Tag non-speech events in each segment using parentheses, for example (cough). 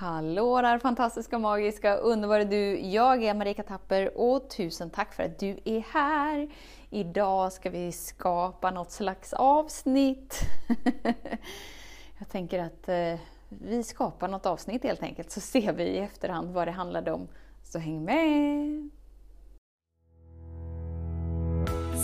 Hallå där fantastiska, magiska, underbara du! Jag är Marika Tapper och tusen tack för att du är här! Idag ska vi skapa något slags avsnitt. (laughs) Jag tänker att eh, vi skapar något avsnitt helt enkelt, så ser vi i efterhand vad det handlade om. Så häng med!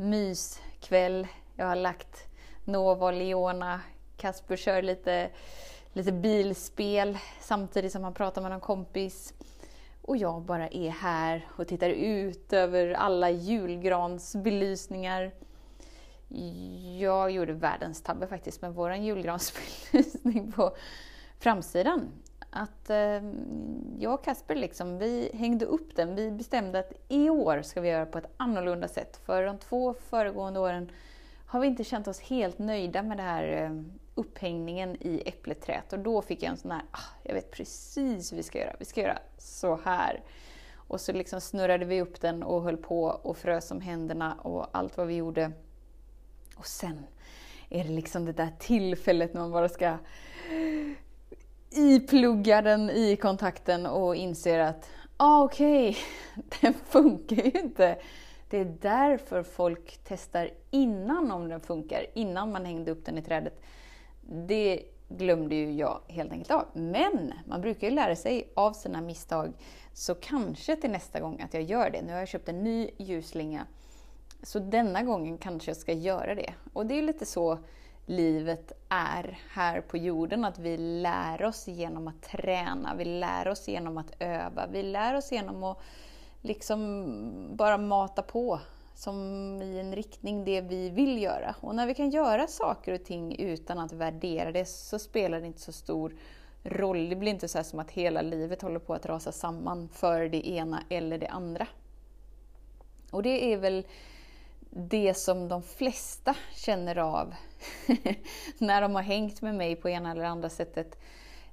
myskväll. Jag har lagt Nova och Leona. Kasper kör lite, lite bilspel samtidigt som han pratar med någon kompis. Och jag bara är här och tittar ut över alla julgransbelysningar. Jag gjorde världens tabbe faktiskt med vår julgransbelysning på framsidan att eh, jag och Kasper liksom, vi hängde upp den. Vi bestämde att i år ska vi göra på ett annorlunda sätt. För de två föregående åren har vi inte känt oss helt nöjda med den här eh, upphängningen i äppleträet. Och då fick jag en sån här, ah, jag vet precis hur vi ska göra. Vi ska göra så här. Och så liksom snurrade vi upp den och höll på och frös om händerna och allt vad vi gjorde. Och sen är det liksom det där tillfället när man bara ska ipluggar den i kontakten och inser att ah, okej, okay, (laughs) den funkar ju inte. Det är därför folk testar innan om den funkar, innan man hängde upp den i trädet. Det glömde ju jag helt enkelt av. Men man brukar ju lära sig av sina misstag. Så kanske till nästa gång att jag gör det. Nu har jag köpt en ny ljusslinga. Så denna gången kanske jag ska göra det. Och det är lite så livet är här på jorden. Att vi lär oss genom att träna, vi lär oss genom att öva, vi lär oss genom att liksom bara mata på som i en riktning det vi vill göra. Och när vi kan göra saker och ting utan att värdera det så spelar det inte så stor roll. Det blir inte så som att hela livet håller på att rasa samman för det ena eller det andra. Och det är väl det som de flesta känner av (laughs) när de har hängt med mig på ena eller andra sättet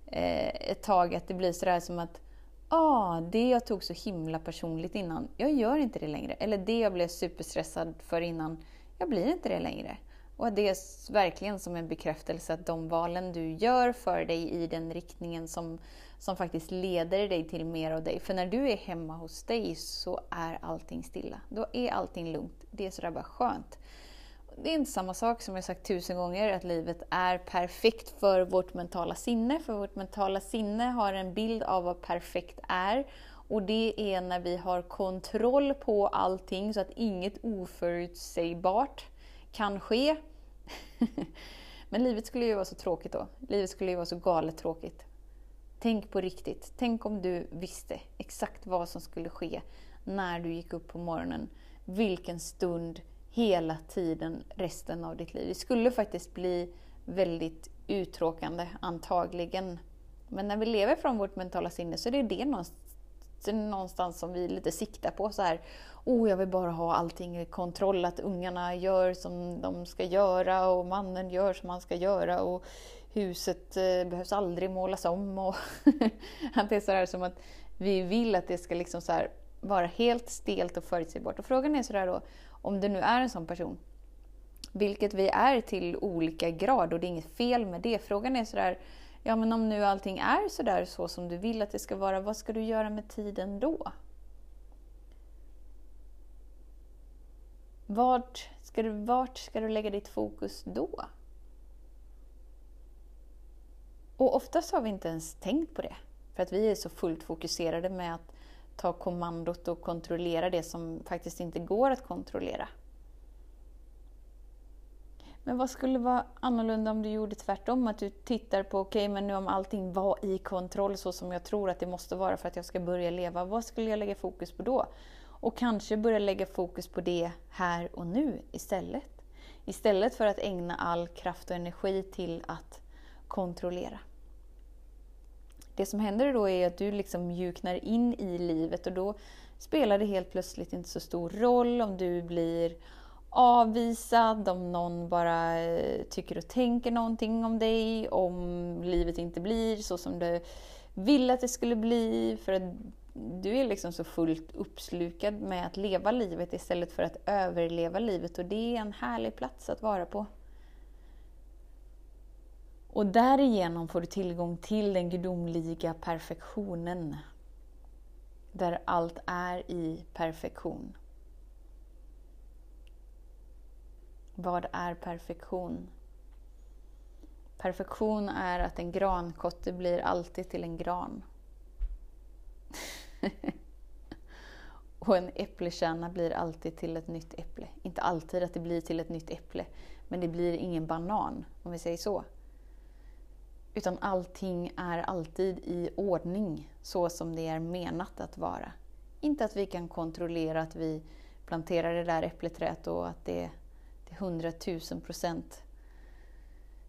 eh, ett tag, att det blir sådär som att ah, det jag tog så himla personligt innan, jag gör inte det längre. Eller det jag blev superstressad för innan, jag blir inte det längre. Och det är verkligen som en bekräftelse att de valen du gör för dig i den riktningen som, som faktiskt leder dig till mer av dig. För när du är hemma hos dig så är allting stilla. Då är allting lugnt. Det är sådär bara skönt. Det är inte samma sak som jag sagt tusen gånger, att livet är perfekt för vårt mentala sinne. För vårt mentala sinne har en bild av vad perfekt är. Och det är när vi har kontroll på allting så att inget oförutsägbart kan ske. (laughs) Men livet skulle ju vara så tråkigt då. Livet skulle ju vara så galet tråkigt. Tänk på riktigt. Tänk om du visste exakt vad som skulle ske när du gick upp på morgonen. Vilken stund, hela tiden, resten av ditt liv. Det skulle faktiskt bli väldigt uttråkande, antagligen. Men när vi lever från vårt mentala sinne så är det det någonstans som vi lite siktar på. så här, oh, jag vill bara ha allting i kontroll, att ungarna gör som de ska göra och mannen gör som han ska göra och huset eh, behövs aldrig målas om. Och (laughs) att det är så här som att vi vill att det ska liksom så här vara helt stelt och förutsägbart. Och frågan är sådär då, om du nu är en sån person, vilket vi är till olika grad och det är inget fel med det. Frågan är sådär, ja men om nu allting är sådär så som du vill att det ska vara, vad ska du göra med tiden då? Vart ska du, vart ska du lägga ditt fokus då? Och oftast har vi inte ens tänkt på det. För att vi är så fullt fokuserade med att ta kommandot och kontrollera det som faktiskt inte går att kontrollera. Men vad skulle vara annorlunda om du gjorde tvärtom? Att du tittar på, okej okay, men nu om allting var i kontroll så som jag tror att det måste vara för att jag ska börja leva, vad skulle jag lägga fokus på då? Och kanske börja lägga fokus på det här och nu istället. Istället för att ägna all kraft och energi till att kontrollera. det som händer då är att du liksom mjuknar in i livet och då spelar det helt plötsligt inte så stor roll om du blir avvisad, om någon bara eh, tycker och tänker någonting om dig, om livet inte blir så som du vill att det skulle bli. För att du är liksom så fullt uppslukad med att leva livet istället för att överleva livet och det är en härlig plats att vara på. Och därigenom får du tillgång till den gudomliga perfektionen. Där allt är i perfektion. Vad är perfektion? Perfektion är att en grankotte blir alltid till en gran. (laughs) och en äppelkärna blir alltid till ett nytt äpple. Inte alltid att det blir till ett nytt äpple, men det blir ingen banan, om vi säger så. Utan allting är alltid i ordning, så som det är menat att vara. Inte att vi kan kontrollera att vi planterar det där äppleträdet och att det till hundratusen procent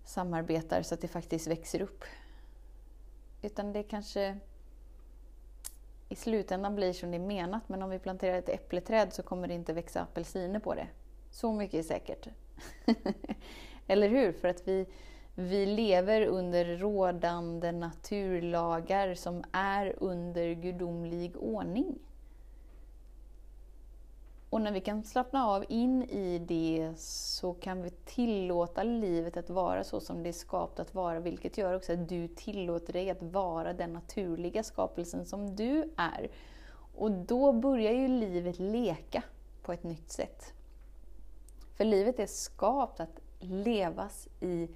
samarbetar så att det faktiskt växer upp. Utan det kanske i slutändan blir som det är menat, men om vi planterar ett äppleträd så kommer det inte växa apelsiner på det. Så mycket är säkert. (laughs) Eller hur? För att vi, vi lever under rådande naturlagar som är under gudomlig ordning. Och när vi kan slappna av in i det så kan vi tillåta livet att vara så som det är skapat att vara, vilket gör också att du tillåter dig att vara den naturliga skapelsen som du är. Och då börjar ju livet leka på ett nytt sätt. För livet är skapat att levas i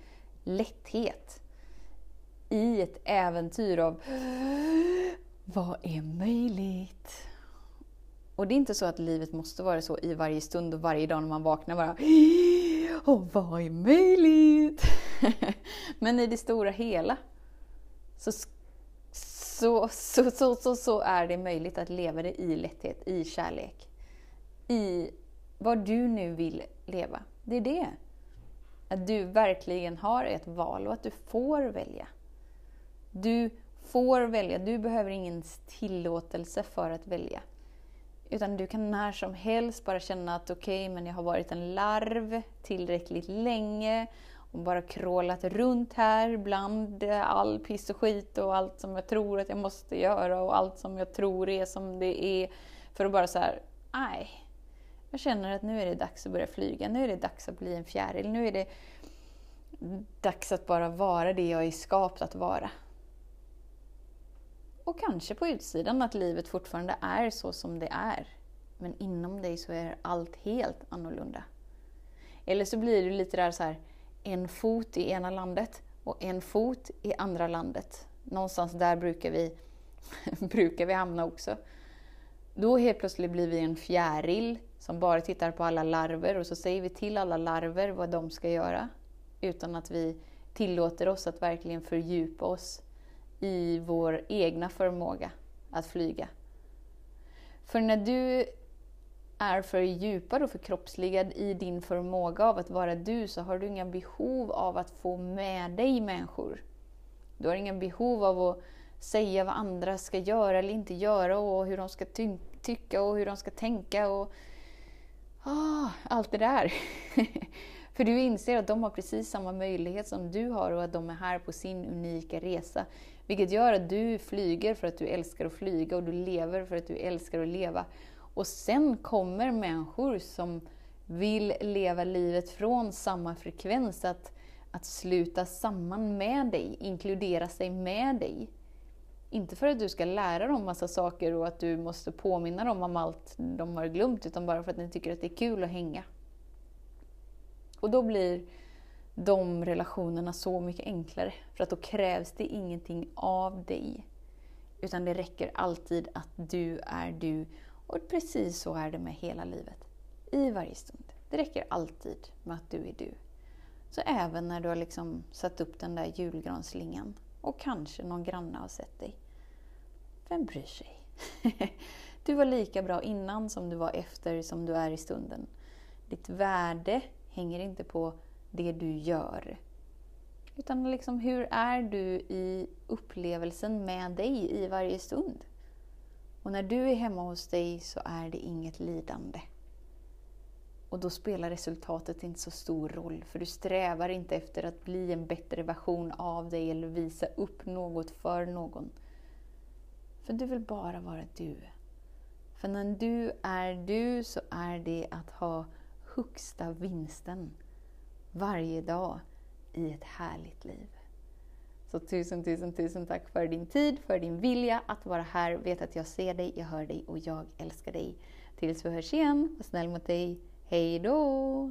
lätthet. I ett äventyr av vad är möjligt? Och det är inte så att livet måste vara så i varje stund och varje dag när man vaknar bara Och vad är möjligt? (laughs) Men i det stora hela så, så, så, så, så, så är det möjligt att leva det i lätthet, i kärlek. I vad du nu vill leva. Det är det. Att du verkligen har ett val och att du får välja. Du får välja, du behöver ingen tillåtelse för att välja. Utan du kan när som helst bara känna att okej, okay, men jag har varit en larv tillräckligt länge och bara krålat runt här bland all piss och skit och allt som jag tror att jag måste göra och allt som jag tror är som det är. För att bara så här, nej. Jag känner att nu är det dags att börja flyga, nu är det dags att bli en fjäril, nu är det dags att bara vara det jag är skapt att vara. Och kanske på utsidan att livet fortfarande är så som det är. Men inom dig så är allt helt annorlunda. Eller så blir du lite där så här, en fot i ena landet och en fot i andra landet. Någonstans där brukar vi, (laughs) brukar vi hamna också. Då helt plötsligt blir vi en fjäril som bara tittar på alla larver och så säger vi till alla larver vad de ska göra. Utan att vi tillåter oss att verkligen fördjupa oss i vår egna förmåga att flyga. För när du är fördjupad och förkroppsligad i din förmåga av att vara du så har du inga behov av att få med dig människor. Du har inga behov av att säga vad andra ska göra eller inte göra och hur de ska ty tycka och hur de ska tänka och oh, allt det där. (laughs) För du inser att de har precis samma möjlighet som du har och att de är här på sin unika resa. Vilket gör att du flyger för att du älskar att flyga och du lever för att du älskar att leva. Och sen kommer människor som vill leva livet från samma frekvens, att, att sluta samman med dig, inkludera sig med dig. Inte för att du ska lära dem massa saker och att du måste påminna dem om allt de har glömt, utan bara för att ni tycker att det är kul att hänga. Och då blir de relationerna så mycket enklare. För att då krävs det ingenting av dig. Utan det räcker alltid att du är du. Och precis så är det med hela livet. I varje stund. Det räcker alltid med att du är du. Så även när du har liksom satt upp den där julgransslingan och kanske någon granne har sett dig. Vem bryr sig? (laughs) Du var lika bra innan som du var efter som du är i stunden. Ditt värde hänger inte på det du gör. Utan liksom, hur är du i upplevelsen med dig i varje stund? Och när du är hemma hos dig så är det inget lidande. Och då spelar resultatet inte så stor roll, för du strävar inte efter att bli en bättre version av dig eller visa upp något för någon. För du vill bara vara du. För när du är du så är det att ha högsta vinsten varje dag i ett härligt liv. Så tusen, tusen, tusen tack för din tid, för din vilja att vara här. Vet att jag ser dig, jag hör dig och jag älskar dig. Tills vi hörs igen, var snäll mot dig. Hej då!